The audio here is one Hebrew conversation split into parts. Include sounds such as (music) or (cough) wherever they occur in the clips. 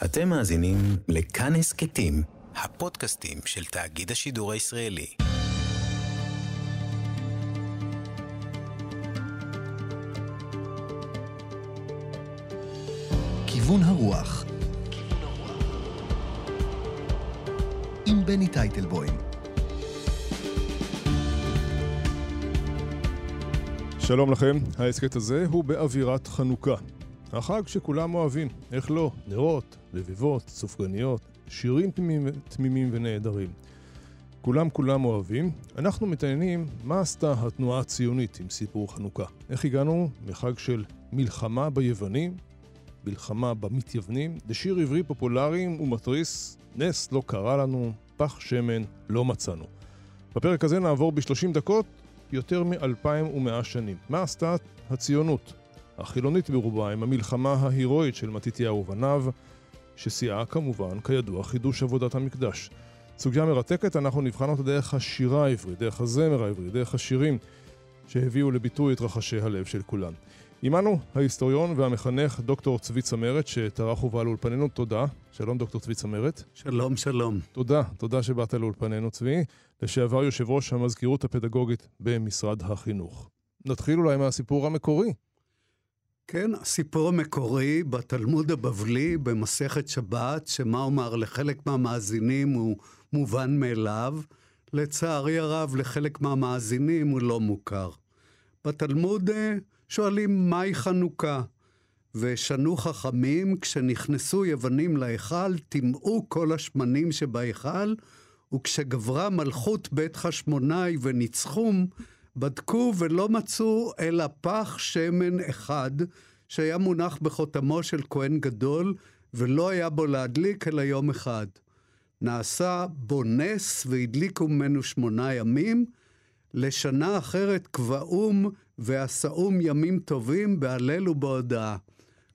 אתם מאזינים לכאן הסכתים, הפודקאסטים של תאגיד השידור הישראלי. כיוון הרוח עם בני טייטלבוים שלום לכם, ההסכת הזה הוא באווירת חנוכה. החג שכולם אוהבים, איך לא? נרות, לביבות, סופגניות, שירים תמימים, תמימים ונהדרים. כולם כולם אוהבים. אנחנו מתעניינים מה עשתה התנועה הציונית עם סיפור חנוכה. איך הגענו מחג של מלחמה ביוונים, מלחמה במתייוונים, לשיר עברי פופולרי ומתריס, נס לא קרה לנו, פח שמן לא מצאנו. בפרק הזה נעבור ב-30 דקות יותר מ-2100 שנים. מה עשתה הציונות? החילונית ברובה עם המלחמה ההירואית של מתתיהו ובניו, ששיאה כמובן, כידוע, חידוש עבודת המקדש. סוגיה מרתקת, אנחנו נבחן אותה דרך השירה העברית, דרך הזמר העברי, דרך השירים שהביאו לביטוי את רחשי הלב של כולם. עמנו ההיסטוריון והמחנך דוקטור צבי צמרת, שטרח ובא לאולפנינו, תודה. שלום דוקטור צבי צמרת. שלום, שלום. תודה, תודה שבאת לאולפנינו צבי, לשעבר יושב ראש המזכירות הפדגוגית במשרד החינוך. נתחיל אולי מהסיפור המקורי. כן, הסיפור המקורי בתלמוד הבבלי במסכת שבת, שמה אומר לחלק מהמאזינים הוא מובן מאליו, לצערי הרב לחלק מהמאזינים הוא לא מוכר. בתלמוד אה, שואלים מהי חנוכה, ושנו חכמים, כשנכנסו יוונים להיכל, טימאו כל השמנים שבהיכל, וכשגברה מלכות בית חשמונאי וניצחום, בדקו ולא מצאו אלא פח שמן אחד, שהיה מונח בחותמו של כהן גדול, ולא היה בו להדליק אלא יום אחד. נעשה בו נס והדליקו ממנו שמונה ימים, לשנה אחרת קבעום ועשאום ימים טובים בהלל ובהודאה.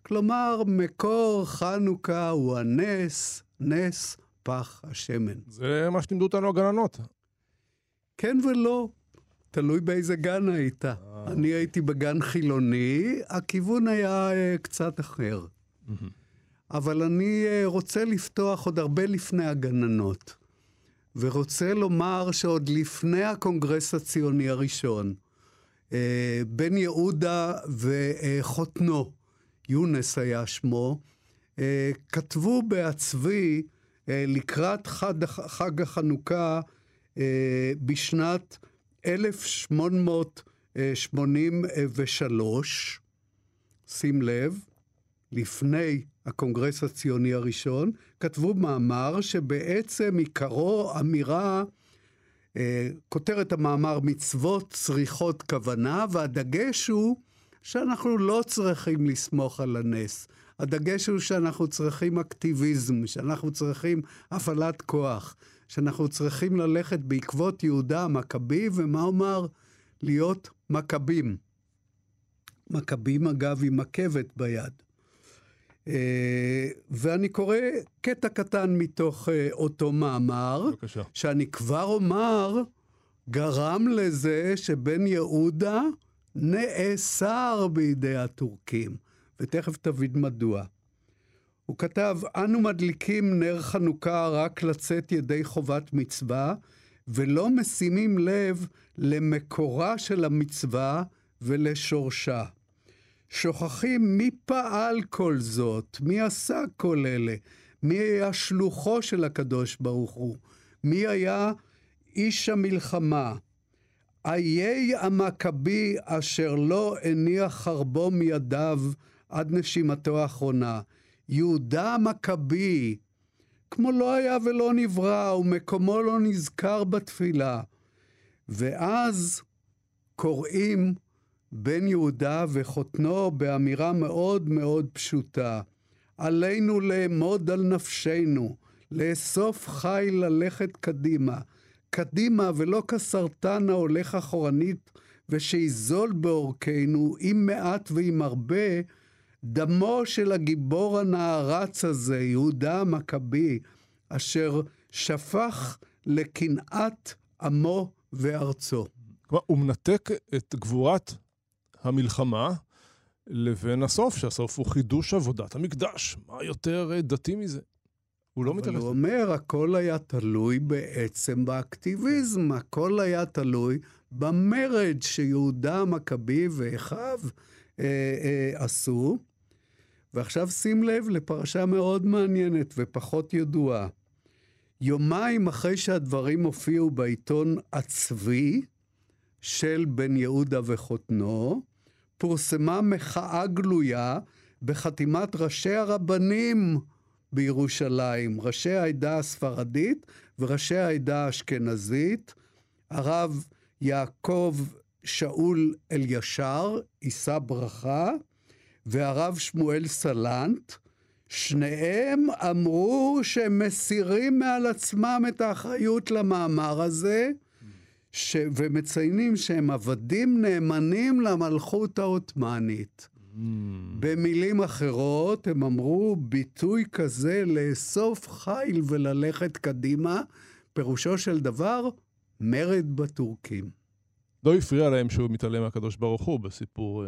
כלומר, מקור חנוכה הוא הנס, נס פח השמן. זה מה שלימדו אותנו הגננות. כן ולא. תלוי באיזה גן היית. אה. אני הייתי בגן חילוני, הכיוון היה uh, קצת אחר. אבל אני uh, רוצה לפתוח עוד הרבה לפני הגננות, ורוצה לומר שעוד לפני הקונגרס הציוני הראשון, בן יהודה וחותנו, יונס היה שמו, כתבו בעצבי לקראת חג, חג החנוכה בשנת 1883, שים לב, לפני הקונגרס הציוני הראשון, כתבו מאמר שבעצם עיקרו אמירה, אה, כותרת המאמר מצוות צריכות כוונה, והדגש הוא שאנחנו לא צריכים לסמוך על הנס. הדגש הוא שאנחנו צריכים אקטיביזם, שאנחנו צריכים הפעלת כוח. שאנחנו צריכים ללכת בעקבות יהודה המכבי, ומה אומר? להיות מכבים. מכבים, אגב, עם עקבת ביד. Uh, ואני קורא קטע קטן מתוך uh, אותו מאמר, בבקשה. שאני כבר אומר, גרם לזה שבן יהודה נאסר בידי הטורקים, ותכף תבין מדוע. הוא כתב, אנו מדליקים נר חנוכה רק לצאת ידי חובת מצווה, ולא משימים לב למקורה של המצווה ולשורשה. שוכחים מי פעל כל זאת, מי עשה כל אלה, מי היה שלוחו של הקדוש ברוך הוא, מי היה איש המלחמה. איי המכבי אשר לא הניח חרבו מידיו עד נשימתו האחרונה. יהודה המכבי, כמו לא היה ולא נברא, ומקומו לא נזכר בתפילה. ואז קוראים בן יהודה וחותנו באמירה מאוד מאוד פשוטה. עלינו לאמוד על נפשנו, לאסוף חי ללכת קדימה. קדימה ולא כסרטן ההולך אחורנית, ושיזול בעורקנו, עם מעט ועם הרבה, דמו של הגיבור הנערץ הזה, יהודה המכבי, אשר שפך לקנאת עמו וארצו. כלומר, הוא מנתק את גבורת המלחמה לבין הסוף, שהסוף הוא חידוש עבודת המקדש. מה יותר אה, דתי מזה? הוא לא מתעלם. אבל הוא אומר, הכל היה תלוי בעצם באקטיביזם, הכל היה תלוי במרד שיהודה המכבי ואחיו אה, אה, עשו. ועכשיו שים לב לפרשה מאוד מעניינת ופחות ידועה. יומיים אחרי שהדברים הופיעו בעיתון הצבי של בן יהודה וחותנו, פורסמה מחאה גלויה בחתימת ראשי הרבנים בירושלים, ראשי העדה הספרדית וראשי העדה האשכנזית, הרב יעקב שאול אלישר, יישא ברכה, והרב שמואל סלנט, שניהם אמרו שהם מסירים מעל עצמם את האחריות למאמר הזה, ש... ומציינים שהם עבדים נאמנים למלכות העות'מאנית. Mm. במילים אחרות, הם אמרו, ביטוי כזה לאסוף חיל וללכת קדימה, פירושו של דבר, מרד בטורקים. לא הפריע להם שהוא מתעלם מהקדוש ברוך הוא בסיפור...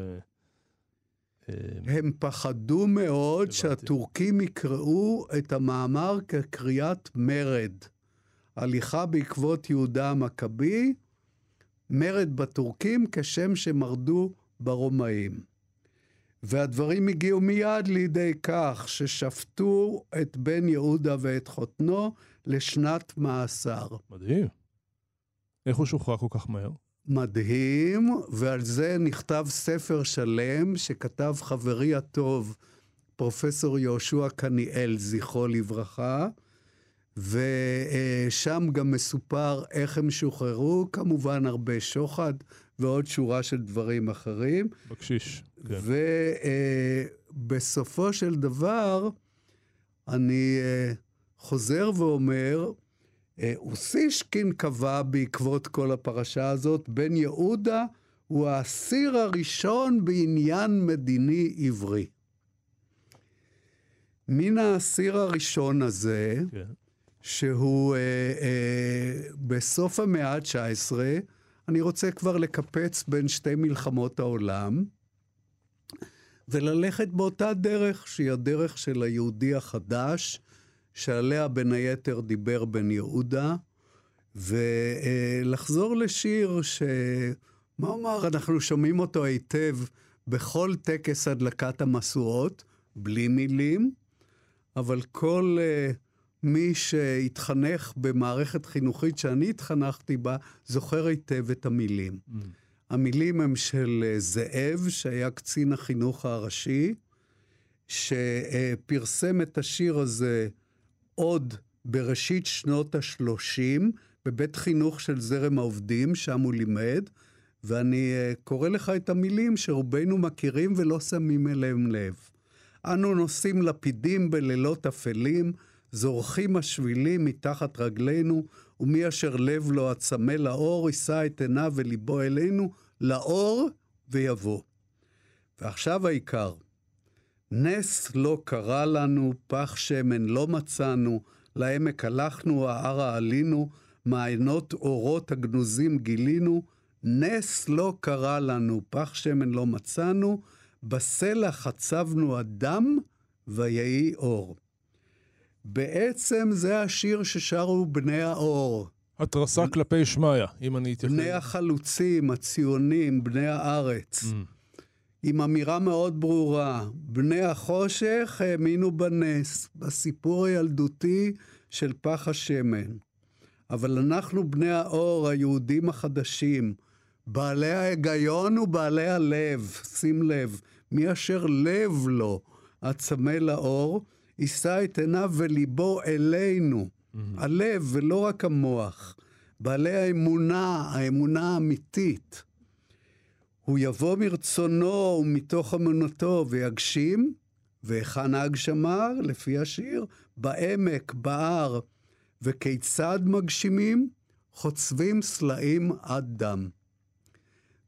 אה, הם פחדו מאוד הבנתי. שהטורקים יקראו את המאמר כקריאת מרד. הליכה בעקבות יהודה המכבי, מרד בטורקים כשם שמרדו ברומאים. והדברים הגיעו מיד לידי כך ששפטו את בן יהודה ואת חותנו לשנת מאסר. מדהים. איך הוא שוחרר כל כך מהר? מדהים, ועל זה נכתב ספר שלם שכתב חברי הטוב, פרופסור יהושע קניאל, זכרו לברכה, ושם גם מסופר איך הם שוחררו, כמובן הרבה שוחד ועוד שורה של דברים אחרים. בקשיש. כן. ובסופו של דבר, אני אה, חוזר ואומר, אה, אוסישקין קבע בעקבות כל הפרשה הזאת, בן יהודה הוא האסיר הראשון בעניין מדיני עברי. מן האסיר הראשון הזה, כן. שהוא אה, אה, בסוף המאה ה-19, אני רוצה כבר לקפץ בין שתי מלחמות העולם, וללכת באותה דרך, שהיא הדרך של היהודי החדש, שעליה בין היתר דיבר בן יהודה, ולחזור לשיר ש... מה אומר, אנחנו שומעים אותו היטב בכל טקס הדלקת המשואות, בלי מילים, אבל כל uh, מי שהתחנך במערכת חינוכית שאני התחנכתי בה, זוכר היטב את המילים. Mm. המילים הם של אה, זאב, שהיה קצין החינוך הראשי, שפרסם את השיר הזה עוד בראשית שנות ה-30, בבית חינוך של זרם העובדים, שם הוא לימד, ואני אה, קורא לך את המילים שרובנו מכירים ולא שמים אליהם לב. אנו נושאים לפידים בלילות אפלים, זורחים השבילים מתחת רגלינו, ומי אשר לב לו הצמא לאור, יישא את עיניו וליבו אלינו, לאור ויבוא. ועכשיו העיקר. נס לא קרה לנו, פח שמן לא מצאנו, לעמק הלכנו, הערה עלינו, מעיינות אורות הגנוזים גילינו, נס לא קרה לנו, פח שמן לא מצאנו, בסלע חצבנו אדם, ויהי אור. בעצם זה השיר ששרו בני האור. התרסה כלפי שמיא, אם אני אתייחס. בני החלוצים, הציונים, בני הארץ. Mm. עם אמירה מאוד ברורה, בני החושך האמינו בנס, בסיפור הילדותי של פח השמן. אבל אנחנו בני האור, היהודים החדשים, בעלי ההיגיון ובעלי הלב, שים לב, מי אשר לב לו, הצמא לאור, יישא את עיניו וליבו אלינו. הלב ולא רק המוח. בעלי האמונה, האמונה האמיתית. הוא יבוא מרצונו ומתוך אמונתו ויגשים, והיכן ההגשמה? לפי השיר, בעמק, בהר. וכיצד מגשימים? חוצבים סלעים עד דם.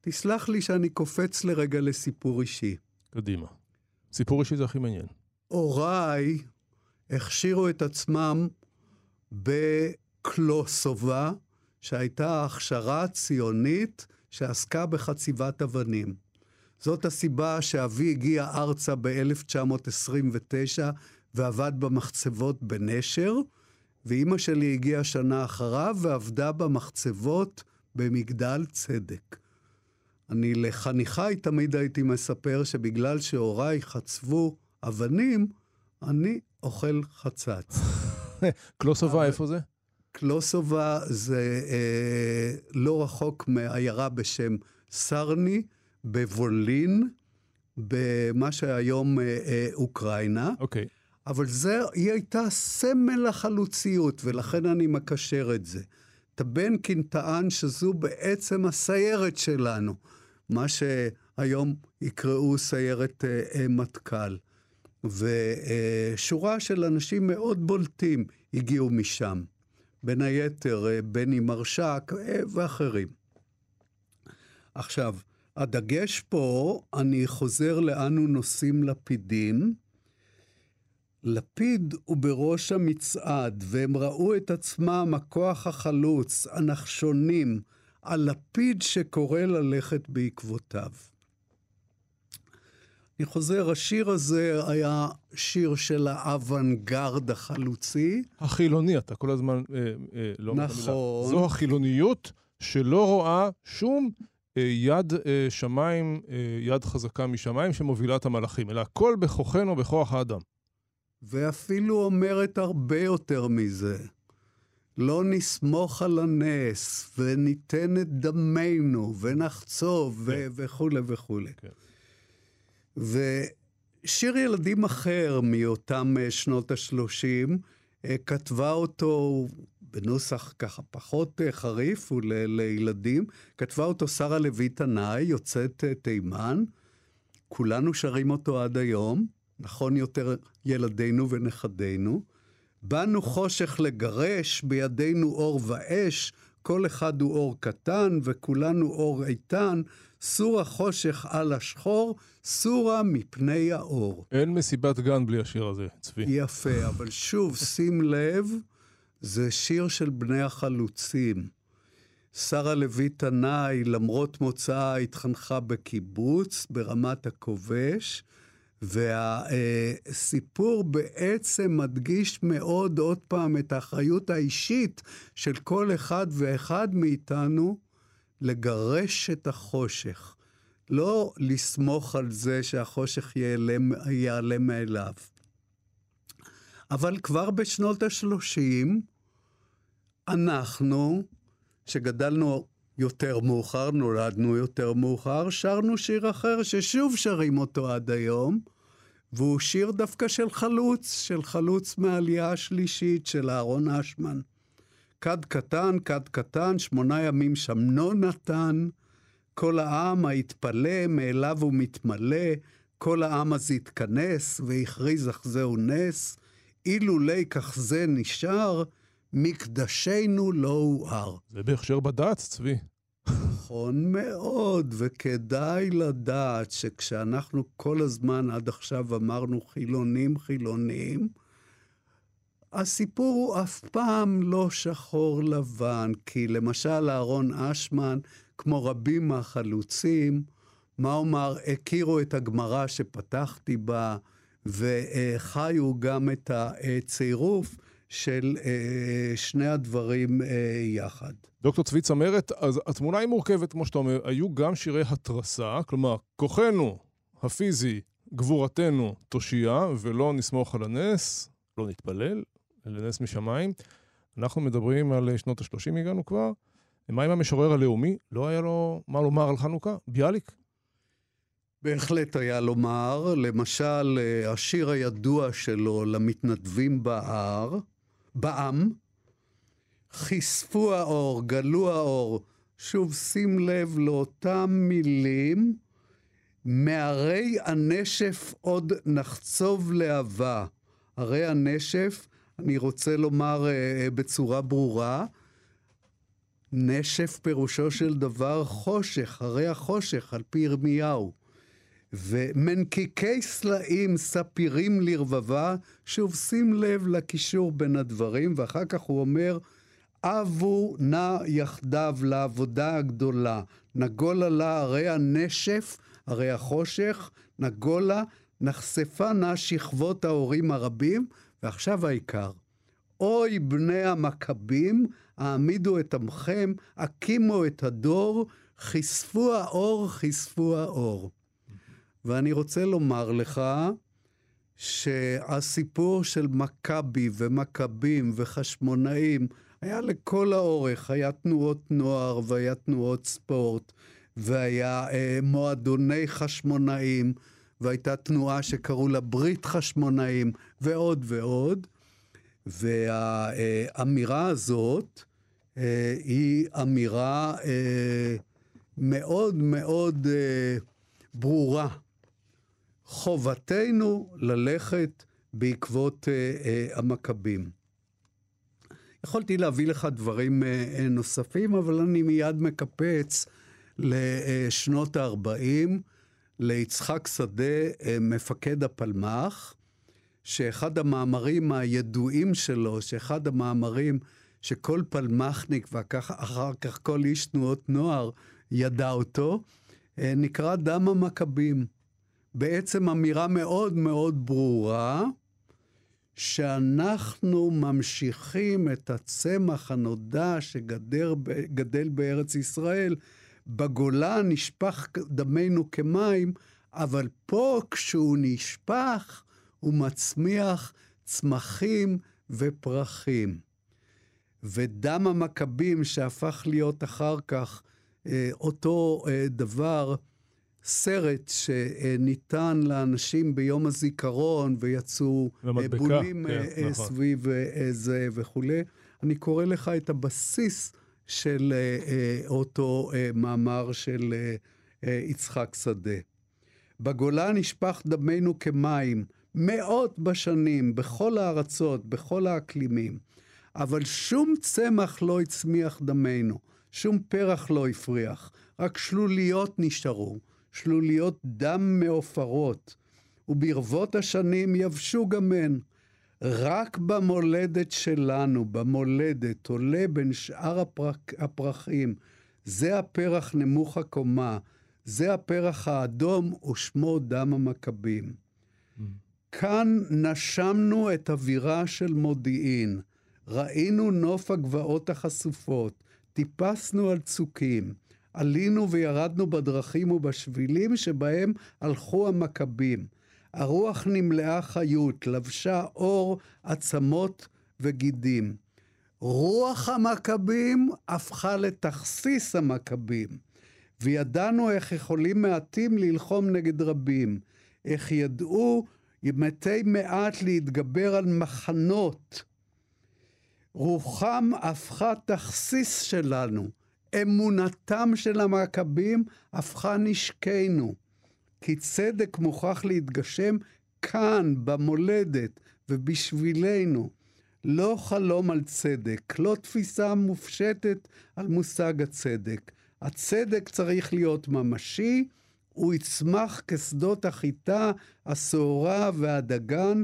תסלח לי שאני קופץ לרגע לסיפור אישי. קדימה. סיפור אישי זה הכי מעניין. הוריי הכשירו את עצמם בקלוסובה, שהייתה הכשרה ציונית שעסקה בחציבת אבנים. זאת הסיבה שאבי הגיע ארצה ב-1929 ועבד במחצבות בנשר, ואימא שלי הגיעה שנה אחריו ועבדה במחצבות במגדל צדק. אני לחניכיי תמיד הייתי מספר שבגלל שהוריי חצבו אבנים, אני אוכל חצץ. (laughs) קלוסובה, איפה זה? קלוסובה זה אה, לא רחוק מעיירה בשם סרני, בוולין, במה שהיום אה, אה, אוקראינה. אוקיי. אבל זה, היא הייתה סמל החלוציות, ולכן אני מקשר את זה. טבנקין טען שזו בעצם הסיירת שלנו, מה שהיום יקראו סיירת אה, אה, מטכ"ל. ושורה של אנשים מאוד בולטים הגיעו משם. בין היתר אה, בני מרשק אה, ואחרים. עכשיו, הדגש פה, אני חוזר לאנו נושאים לפידים. לפיד הוא בראש המצעד, והם ראו את עצמם הכוח החלוץ, הנחשונים, הלפיד שקורא ללכת בעקבותיו. אני חוזר, השיר הזה היה שיר של האוונגרד החלוצי. החילוני, אתה כל הזמן אה, אה, לא אומר. נכון. זו החילוניות שלא רואה שום אה, יד אה, שמיים, אה, יד חזקה משמיים שמובילה את המלאכים, אלא הכל בכוחנו, בכוח האדם. ואפילו אומרת הרבה יותר מזה. לא נסמוך על הנס, וניתן את דמנו, ונחצוב, ו- וכולי וכולי. כן. ושיר ילדים אחר מאותם אה, שנות ה-30, כתבה אותו בנוסח ככה פחות אה, חריף ולילדים, כתבה אותו שרה לוי תנאי, יוצאת אה, תימן. כולנו שרים אותו עד היום, נכון יותר ילדינו ונכדינו. באנו חושך לגרש, בידינו אור ואש, כל אחד הוא אור קטן וכולנו אור איתן, סור החושך על השחור, סורה מפני האור. אין מסיבת גן בלי השיר הזה, צבי. יפה, (laughs) אבל שוב, שים לב, זה שיר של בני החלוצים. שרה לוי תנאי, למרות מוצאה, התחנכה בקיבוץ ברמת הכובש, והסיפור בעצם מדגיש מאוד עוד פעם את האחריות האישית של כל אחד ואחד מאיתנו לגרש את החושך. לא לסמוך על זה שהחושך ייעלם, ייעלם מאליו. אבל כבר בשנות ה-30, אנחנו, שגדלנו יותר מאוחר, נולדנו יותר מאוחר, שרנו שיר אחר ששוב שרים אותו עד היום, והוא שיר דווקא של חלוץ, של חלוץ מהעלייה השלישית של אהרון אשמן. כד קטן, כד קטן, שמונה ימים שמנו נתן, כל העם היתפלא, מאליו הוא מתמלא, כל העם אז התכנס, והכריז אך זהו נס, אילולי זה נשאר, מקדשנו לא הואר. זה בהכשר בד"ץ, צבי. נכון מאוד, וכדאי לדעת שכשאנחנו כל הזמן עד עכשיו אמרנו חילונים, חילונים, הסיפור הוא אף פעם לא שחור לבן, כי למשל אהרון אשמן, כמו רבים מהחלוצים, מה אומר, הכירו את הגמרא שפתחתי בה, וחיו גם את הצירוף של אה, שני הדברים אה, יחד. דוקטור צבי צמרת, אז התמונה היא מורכבת, כמו שאתה אומר. היו גם שירי התרסה, כלומר, כוחנו הפיזי, גבורתנו תושייה, ולא נסמוך על הנס, לא נתפלל, לנס משמיים. אנחנו מדברים על שנות ה-30 הגענו כבר. מה עם המשורר הלאומי? לא היה לו מה לומר על חנוכה? ביאליק? בהחלט היה לומר, למשל, השיר הידוע שלו, למתנדבים בהר, בעם, חשפו האור, גלו האור. שוב, שים לב לאותם מילים, מהרי הנשף עוד נחצוב להבה. הרי הנשף, אני רוצה לומר uh, בצורה ברורה, נשף פירושו של דבר חושך, הרי החושך, על פי ירמיהו. ומנקיקי סלעים ספירים לרבבה, שוב שים לב לקישור בין הדברים, ואחר כך הוא אומר, אבו נא יחדיו לעבודה הגדולה, נגול עלה הרי הנשף הרי החושך נגולה, נחשפה נא שכבות ההורים הרבים, ועכשיו העיקר. אוי בני המכבים, העמידו את עמכם, הקימו את הדור, חשפו האור, חשפו האור. ואני רוצה לומר לך שהסיפור של מכבי ומכבים וחשמונאים היה לכל האורך, היה תנועות נוער והיה תנועות ספורט, והיה אה, מועדוני חשמונאים, והייתה תנועה שקראו לה ברית חשמונאים, ועוד ועוד. והאמירה הזאת אה, היא אמירה אה, מאוד מאוד אה, ברורה. חובתנו ללכת בעקבות המכבים. יכולתי להביא לך דברים נוספים, אבל אני מיד מקפץ לשנות ה-40, ליצחק שדה, מפקד הפלמ"ח, שאחד המאמרים הידועים שלו, שאחד המאמרים שכל פלמחניק ואחר כך כל איש תנועות נוער ידע אותו, אה, נקרא דם המכבים. בעצם אמירה מאוד מאוד ברורה, שאנחנו ממשיכים את הצמח הנודע שגדל בארץ ישראל. בגולה נשפך דמנו כמים, אבל פה כשהוא נשפך, הוא מצמיח צמחים ופרחים. ודם המכבים שהפך להיות אחר כך אה, אותו אה, דבר, סרט שניתן לאנשים ביום הזיכרון ויצאו למדבקה, בולים כן, נכון. סביב זה וכולי. אני קורא לך את הבסיס של אותו מאמר של יצחק שדה. בגולה נשפך דמנו כמים, מאות בשנים, בכל הארצות, בכל האקלימים. אבל שום צמח לא הצמיח דמנו, שום פרח לא הפריח, רק שלוליות נשארו, שלוליות דם מעופרות, וברבות השנים יבשו גם הן. רק במולדת שלנו, במולדת, עולה בין שאר הפרח, הפרחים. זה הפרח נמוך הקומה, זה הפרח האדום, ושמו דם המכבים. Mm. כאן נשמנו את אווירה של מודיעין. ראינו נוף הגבעות החשופות, טיפסנו על צוקים, עלינו וירדנו בדרכים ובשבילים שבהם הלכו המכבים. הרוח נמלאה חיות, לבשה אור, עצמות וגידים. רוח המכבים הפכה לתכסיס המכבים, וידענו איך יכולים מעטים ללחום נגד רבים, איך ידעו מתי מעט להתגבר על מחנות. רוחם הפכה תכסיס שלנו, אמונתם של המכבים הפכה נשקנו. כי צדק מוכרח להתגשם כאן, במולדת, ובשבילנו. לא חלום על צדק, לא תפיסה מופשטת על מושג הצדק. הצדק צריך להיות ממשי, הוא יצמח כשדות החיטה, השעורה והדגן,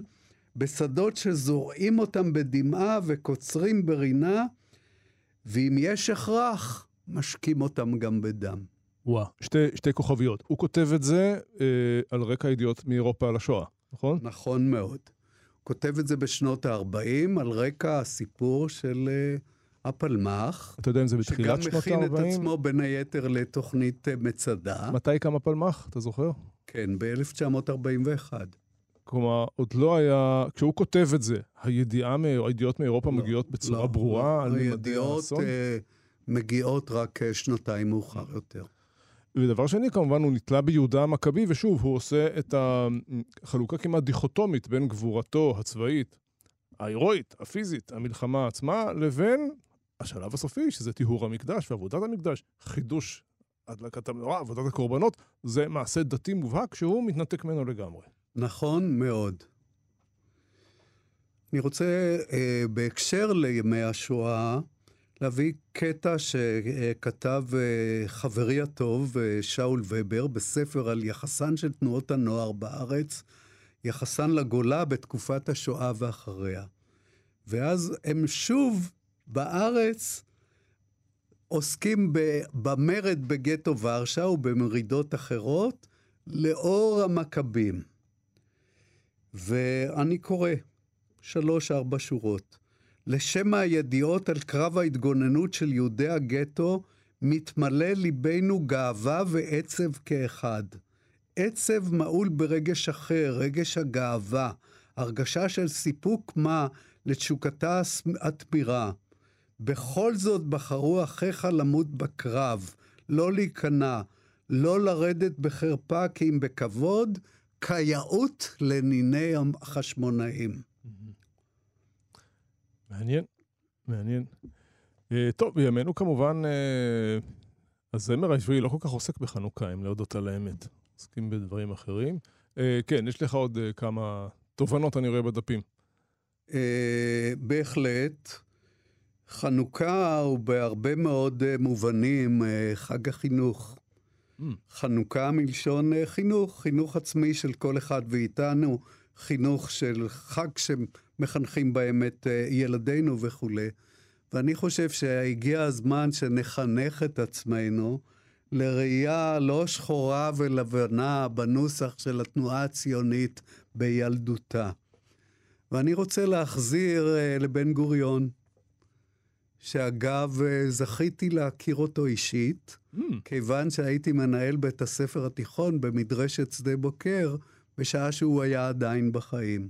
בשדות שזורעים אותם בדמעה וקוצרים ברינה, ואם יש הכרח, משקים אותם גם בדם. וואו, שתי, שתי כוכביות. הוא כותב את זה אה, על רקע ידיעות מאירופה על השואה, נכון? נכון מאוד. הוא כותב את זה בשנות ה-40 על רקע הסיפור של אה, הפלמ"ח. אתה יודע אם זה בתחילת שנות ה-40? שגם מכין את עצמו בין היתר לתוכנית אה, מצדה. מתי קם הפלמ"ח, אתה זוכר? כן, ב-1941. כלומר, עוד לא היה, כשהוא כותב את זה, הידיעה, הידיעות מאירופה לא, מגיעות בצורה לא, ברורה לא, על ממדי האסון? הידיעות uh, מגיעות רק uh, שנתיים מאוחר יותר. ודבר שני, כמובן, הוא נתלה ביהודה המכבי, ושוב, הוא עושה את החלוקה כמעט דיכוטומית בין גבורתו הצבאית, ההירואית, הפיזית, המלחמה עצמה, לבין השלב הסופי, שזה טיהור המקדש ועבודת המקדש, חידוש הדלקת המנורה, עבודת הקורבנות, זה מעשה דתי מובהק שהוא מתנתק ממנו לגמרי. נכון מאוד. אני רוצה, אה, בהקשר לימי השואה, להביא קטע שכתב אה, חברי הטוב, אה, שאול ובר, בספר על יחסן של תנועות הנוער בארץ, יחסן לגולה בתקופת השואה ואחריה. ואז הם שוב בארץ עוסקים במרד בגטו ורשה ובמרידות אחרות, לאור המכבים. ואני קורא שלוש-ארבע שורות. לשם הידיעות על קרב ההתגוננות של יהודי הגטו, מתמלא ליבנו גאווה ועצב כאחד. עצב מעול ברגש אחר, רגש הגאווה, הרגשה של סיפוק מה לתשוקתה התמירה. בכל זאת בחרו אחיך למות בקרב, לא להיכנע, לא לרדת בחרפה כי אם בכבוד, כיאות לניני החשמונאים. מעניין, מעניין. Uh, טוב, בימינו כמובן, uh, הזמר העברי לא כל כך עוסק בחנוכה, אם להודות על האמת. עוסקים בדברים אחרים. Uh, כן, יש לך עוד uh, כמה תובנות, אני רואה בדפים. Uh, בהחלט. חנוכה הוא בהרבה מאוד uh, מובנים uh, חג החינוך. Mm. חנוכה מלשון uh, חינוך, חינוך עצמי של כל אחד ואיתנו, חינוך של חג שמחנכים בהם את uh, ילדינו וכולי. ואני חושב שהגיע הזמן שנחנך את עצמנו לראייה לא שחורה ולבנה בנוסח של התנועה הציונית בילדותה. ואני רוצה להחזיר uh, לבן גוריון, שאגב, uh, זכיתי להכיר אותו אישית, mm. כיוון שהייתי מנהל בית הספר התיכון במדרשת שדה בוקר, בשעה שהוא היה עדיין בחיים.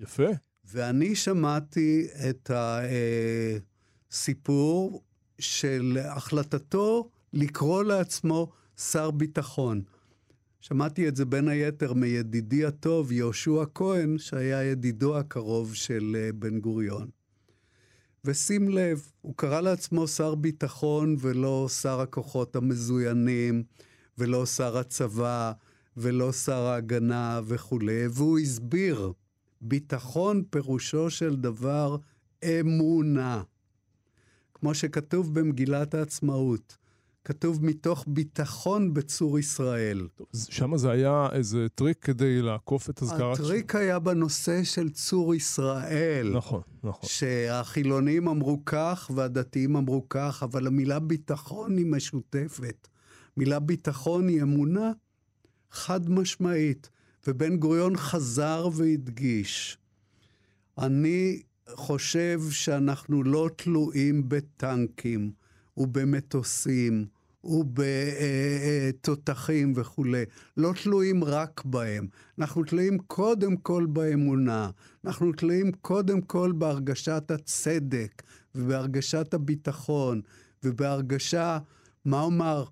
יפה. ואני שמעתי את הסיפור אה, של החלטתו לקרוא לעצמו שר ביטחון. שמעתי את זה בין היתר מידידי הטוב, יהושע כהן, שהיה ידידו הקרוב של אה, בן גוריון. ושים לב, הוא קרא לעצמו שר ביטחון ולא שר הכוחות המזוינים, ולא שר הצבא, ולא שר ההגנה וכולי, והוא הסביר, ביטחון פירושו של דבר אמונה. כמו שכתוב במגילת העצמאות, כתוב מתוך ביטחון בצור ישראל. שם זה היה איזה טריק כדי לעקוף את הזכרת... הטריק ש... היה בנושא של צור ישראל. נכון, נכון. שהחילונים אמרו כך והדתיים אמרו כך, אבל המילה ביטחון היא משותפת. מילה ביטחון היא אמונה חד משמעית. ובן גוריון חזר והדגיש, אני חושב שאנחנו לא תלויים בטנקים ובמטוסים ובתותחים וכולי. לא תלויים רק בהם. אנחנו תלויים קודם כל באמונה. אנחנו תלויים קודם כל בהרגשת הצדק ובהרגשת הביטחון ובהרגשה, מה אומר,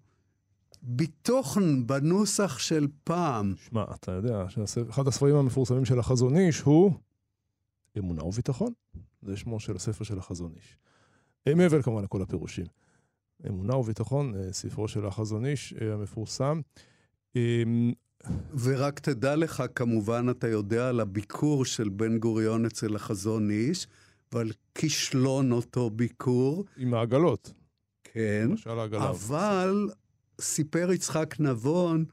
ביטוחן בנוסח של פעם. שמע, אתה יודע שאחד הספרים המפורסמים של החזון איש הוא אמונה וביטחון. זה שמו של הספר של החזון איש. אה, מעבר כמובן לכל הפירושים. אמונה וביטחון, אה, ספרו של החזון איש אה, המפורסם. אמ, ורק תדע לך, כמובן, אתה יודע על הביקור של בן גוריון אצל החזון איש, ועל כישלון אותו ביקור. עם העגלות. כן, אבל סיפר יצחק נבון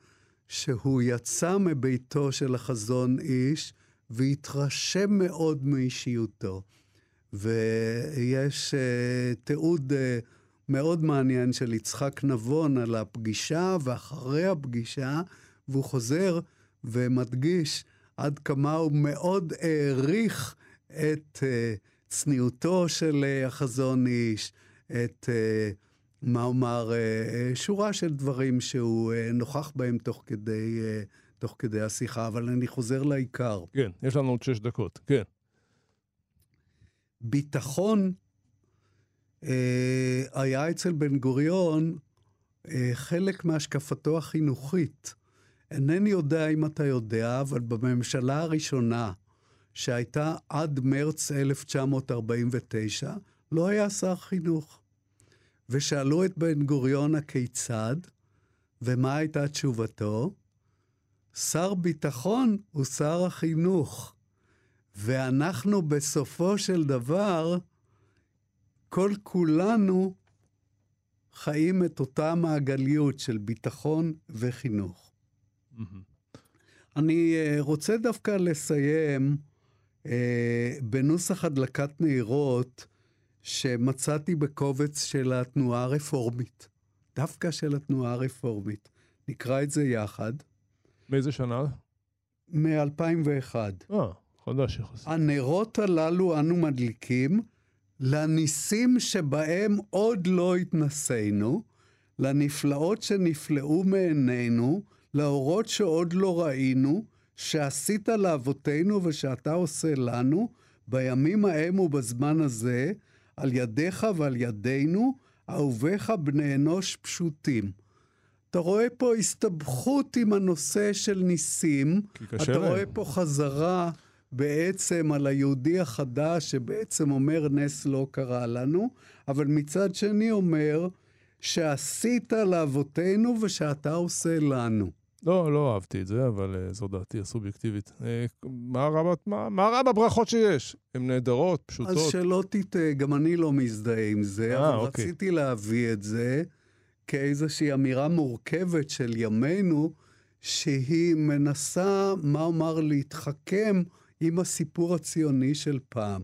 שהוא יצא מביתו של החזון איש והתרשם מאוד מאישיותו. ויש uh, תיעוד uh, מאוד מעניין של יצחק נבון על הפגישה ואחרי הפגישה, והוא חוזר ומדגיש עד כמה הוא מאוד העריך את uh, צניעותו של uh, החזון איש, את... Uh, מה אומר, אה, אה, שורה של דברים שהוא אה, נוכח בהם תוך כדי, תוך כדי השיחה, אבל אני חוזר לעיקר. כן, יש לנו עוד שש דקות, כן. ביטחון היה אצל בן גוריון חלק מהשקפתו החינוכית. אינני יודע אם אתה יודע, אבל בממשלה הראשונה, שהייתה עד מרץ 1949, לא היה שר חינוך. ושאלו את בן גוריון הכיצד, ומה הייתה תשובתו? שר ביטחון הוא שר החינוך, ואנחנו בסופו של דבר, כל כולנו חיים את אותה מעגליות של ביטחון וחינוך. אני uh, רוצה דווקא לסיים uh, בנוסח הדלקת נהירות שמצאתי בקובץ של התנועה הרפורמית, דווקא של התנועה הרפורמית. נקרא את זה יחד. מאיזה שנה? מ-2001. אה, חדש יחסית. הנרות הללו אנו מדליקים לניסים שבהם עוד לא התנסינו, לנפלאות שנפלאו מעינינו, לאורות שעוד לא ראינו, שעשית לאבותינו ושאתה עושה לנו, בימים ההם ובזמן הזה, על ידיך ועל ידינו, אהוביך בני אנוש פשוטים. אתה רואה פה הסתבכות עם הנושא של ניסים. אתה להם. רואה פה חזרה בעצם על היהודי החדש, שבעצם אומר נס לא קרה לנו, אבל מצד שני אומר שעשית לאבותינו ושאתה עושה לנו. לא, לא אהבתי את זה, אבל אה, זו דעתי הסובייקטיבית. אה, מה רע ב- מה- מה רע בברכות שיש? הן נהדרות, אז פשוטות. שלא תטעה, גם אני לא מזדהה עם זה, אה, אבל אוקיי. רציתי להביא את זה כאיזושהי אמירה מורכבת של ימינו, שהיא מנסה, מה אומר, להתחכם עם הסיפור הציוני של פעם.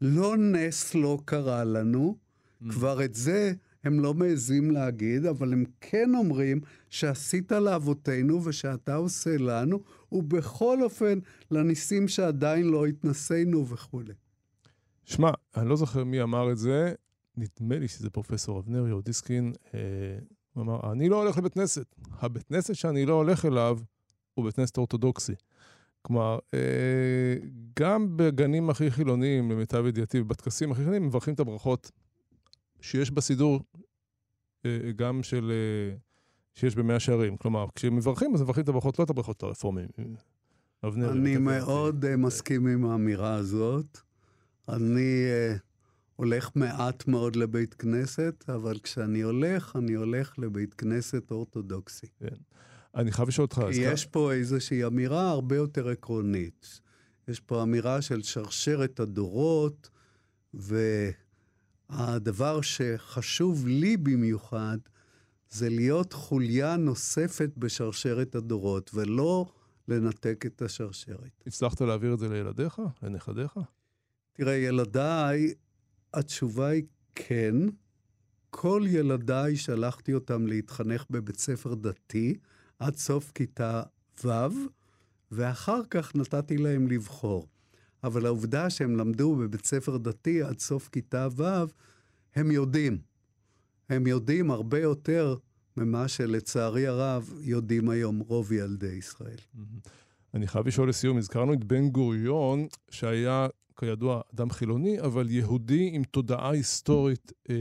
לא נס לא קרה לנו, Mm. כבר את זה הם לא מעזים להגיד, אבל הם כן אומרים שעשית לאבותינו ושאתה עושה לנו, ובכל אופן לניסים שעדיין לא התנסינו וכולי. שמע, אני לא זוכר מי אמר את זה, נדמה לי שזה פרופסור אבנרי או דיסקין, אה, הוא אמר, אני לא הולך לבית כנסת. הבית כנסת שאני לא הולך אליו הוא בית כנסת אורתודוקסי. כלומר, אה, גם בגנים הכי חילוניים, למיטב ידיעתי, ובטקסים הכי חילוניים, מברכים את הברכות שיש בסידור, אה, גם של... אה, שיש במאה שערים. כלומר, כשמברכים, אז מברכים את הברכות, לא את הברכות הרפורמיים. אבנרי, אני. מאוד אה, מסכים עם האמירה הזאת. אני אה, הולך מעט מאוד לבית כנסת, אבל כשאני הולך, אני הולך לבית כנסת אורתודוקסי. אני חייב לשאול אותך, כי יש פה איזושהי אמירה הרבה יותר עקרונית. יש פה אמירה של שרשרת הדורות, והדבר שחשוב לי במיוחד, זה להיות חוליה נוספת בשרשרת הדורות, ולא לנתק את השרשרת. הצלחת להעביר את זה לילדיך, לנכדיך? תראה, ילדיי, התשובה היא כן. כל ילדיי, שלחתי אותם להתחנך בבית ספר דתי עד סוף כיתה ו', ואחר כך נתתי להם לבחור. אבל העובדה שהם למדו בבית ספר דתי עד סוף כיתה ו', הם יודעים. הם יודעים הרבה יותר ממה שלצערי הרב יודעים היום רוב ילדי ישראל. אני חייב לשאול לסיום, הזכרנו את בן גוריון, שהיה, כידוע, אדם חילוני, אבל יהודי עם תודעה היסטורית אה,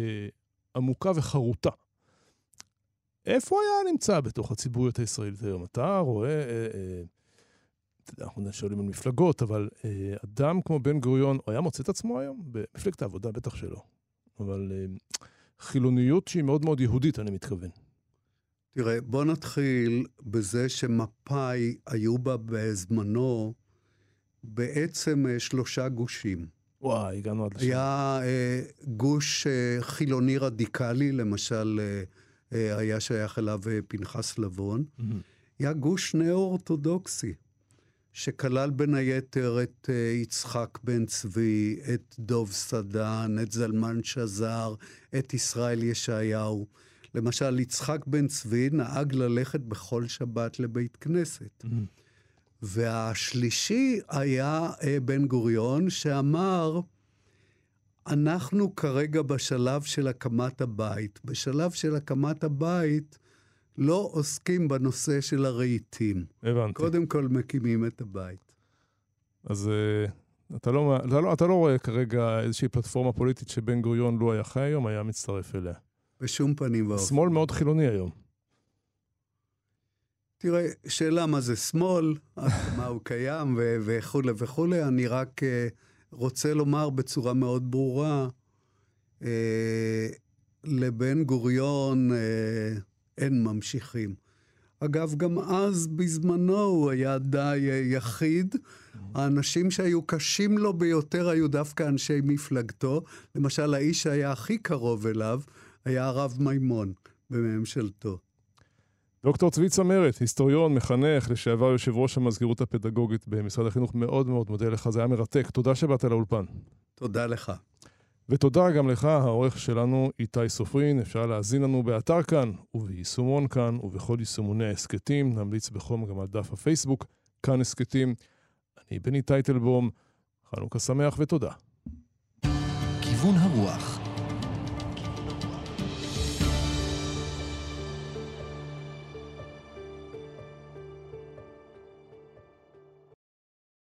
עמוקה וחרוטה. איפה היה נמצא בתוך הציבוריות הישראלית היום? אתה רואה, אה, אה, אנחנו שואלים על מפלגות, אבל אה, אדם כמו בן גוריון, הוא היה מוצא את עצמו היום? במפלגת העבודה בטח שלא. אבל אה, חילוניות שהיא מאוד מאוד יהודית, אני מתכוון. תראה, בוא נתחיל בזה שמפא"י היו בה בזמנו בעצם אה, שלושה גושים. וואי, הגענו עד לשם. היה אה, גוש אה, חילוני רדיקלי, למשל, אה, אה, היה שייך אליו אה, פנחס לבון. מהמם. היה גוש נאו-אורתודוקסי, שכלל בין היתר את אה, יצחק בן צבי, את דוב סדן, את זלמן שזר, את ישראל ישעיהו. למשל, יצחק בן צבי נהג ללכת בכל שבת לבית כנסת. מהמם. והשלישי היה אה, בן גוריון, שאמר, אנחנו כרגע בשלב של הקמת הבית. בשלב של הקמת הבית לא עוסקים בנושא של הרהיטים. הבנתי. קודם כל מקימים את הבית. אז אה, אתה לא, אתה, לא, אתה לא רואה כרגע איזושהי פלטפורמה פוליטית שבן גוריון, לו היה חי היום, היה מצטרף אליה. בשום פנים ואופן. שמאל מאוד חילוני היום. תראה, שאלה מה זה שמאל, (laughs) כמה הוא קיים ו- וכולי וכולי, אני רק uh, רוצה לומר בצורה מאוד ברורה, uh, לבן גוריון uh, אין ממשיכים. אגב, גם אז בזמנו הוא היה די uh, יחיד. האנשים שהיו קשים לו ביותר היו דווקא אנשי מפלגתו. למשל, האיש שהיה הכי קרוב אליו היה הרב מימון בממשלתו. דוקטור צבי צמרת, היסטוריון, מחנך, לשעבר יושב ראש המזכירות הפדגוגית במשרד החינוך, מאוד מאוד מודה לך, זה היה מרתק. תודה שבאת לאולפן. תודה לך. ותודה גם לך, העורך שלנו איתי סופרין. אפשר להאזין לנו באתר כאן, וביישומון כאן, ובכל יישומוני ההסכתים. נמליץ בחום גם על דף הפייסבוק, כאן הסכתים. אני בני טייטלבום, חנוכה שמח ותודה. כיוון הרוח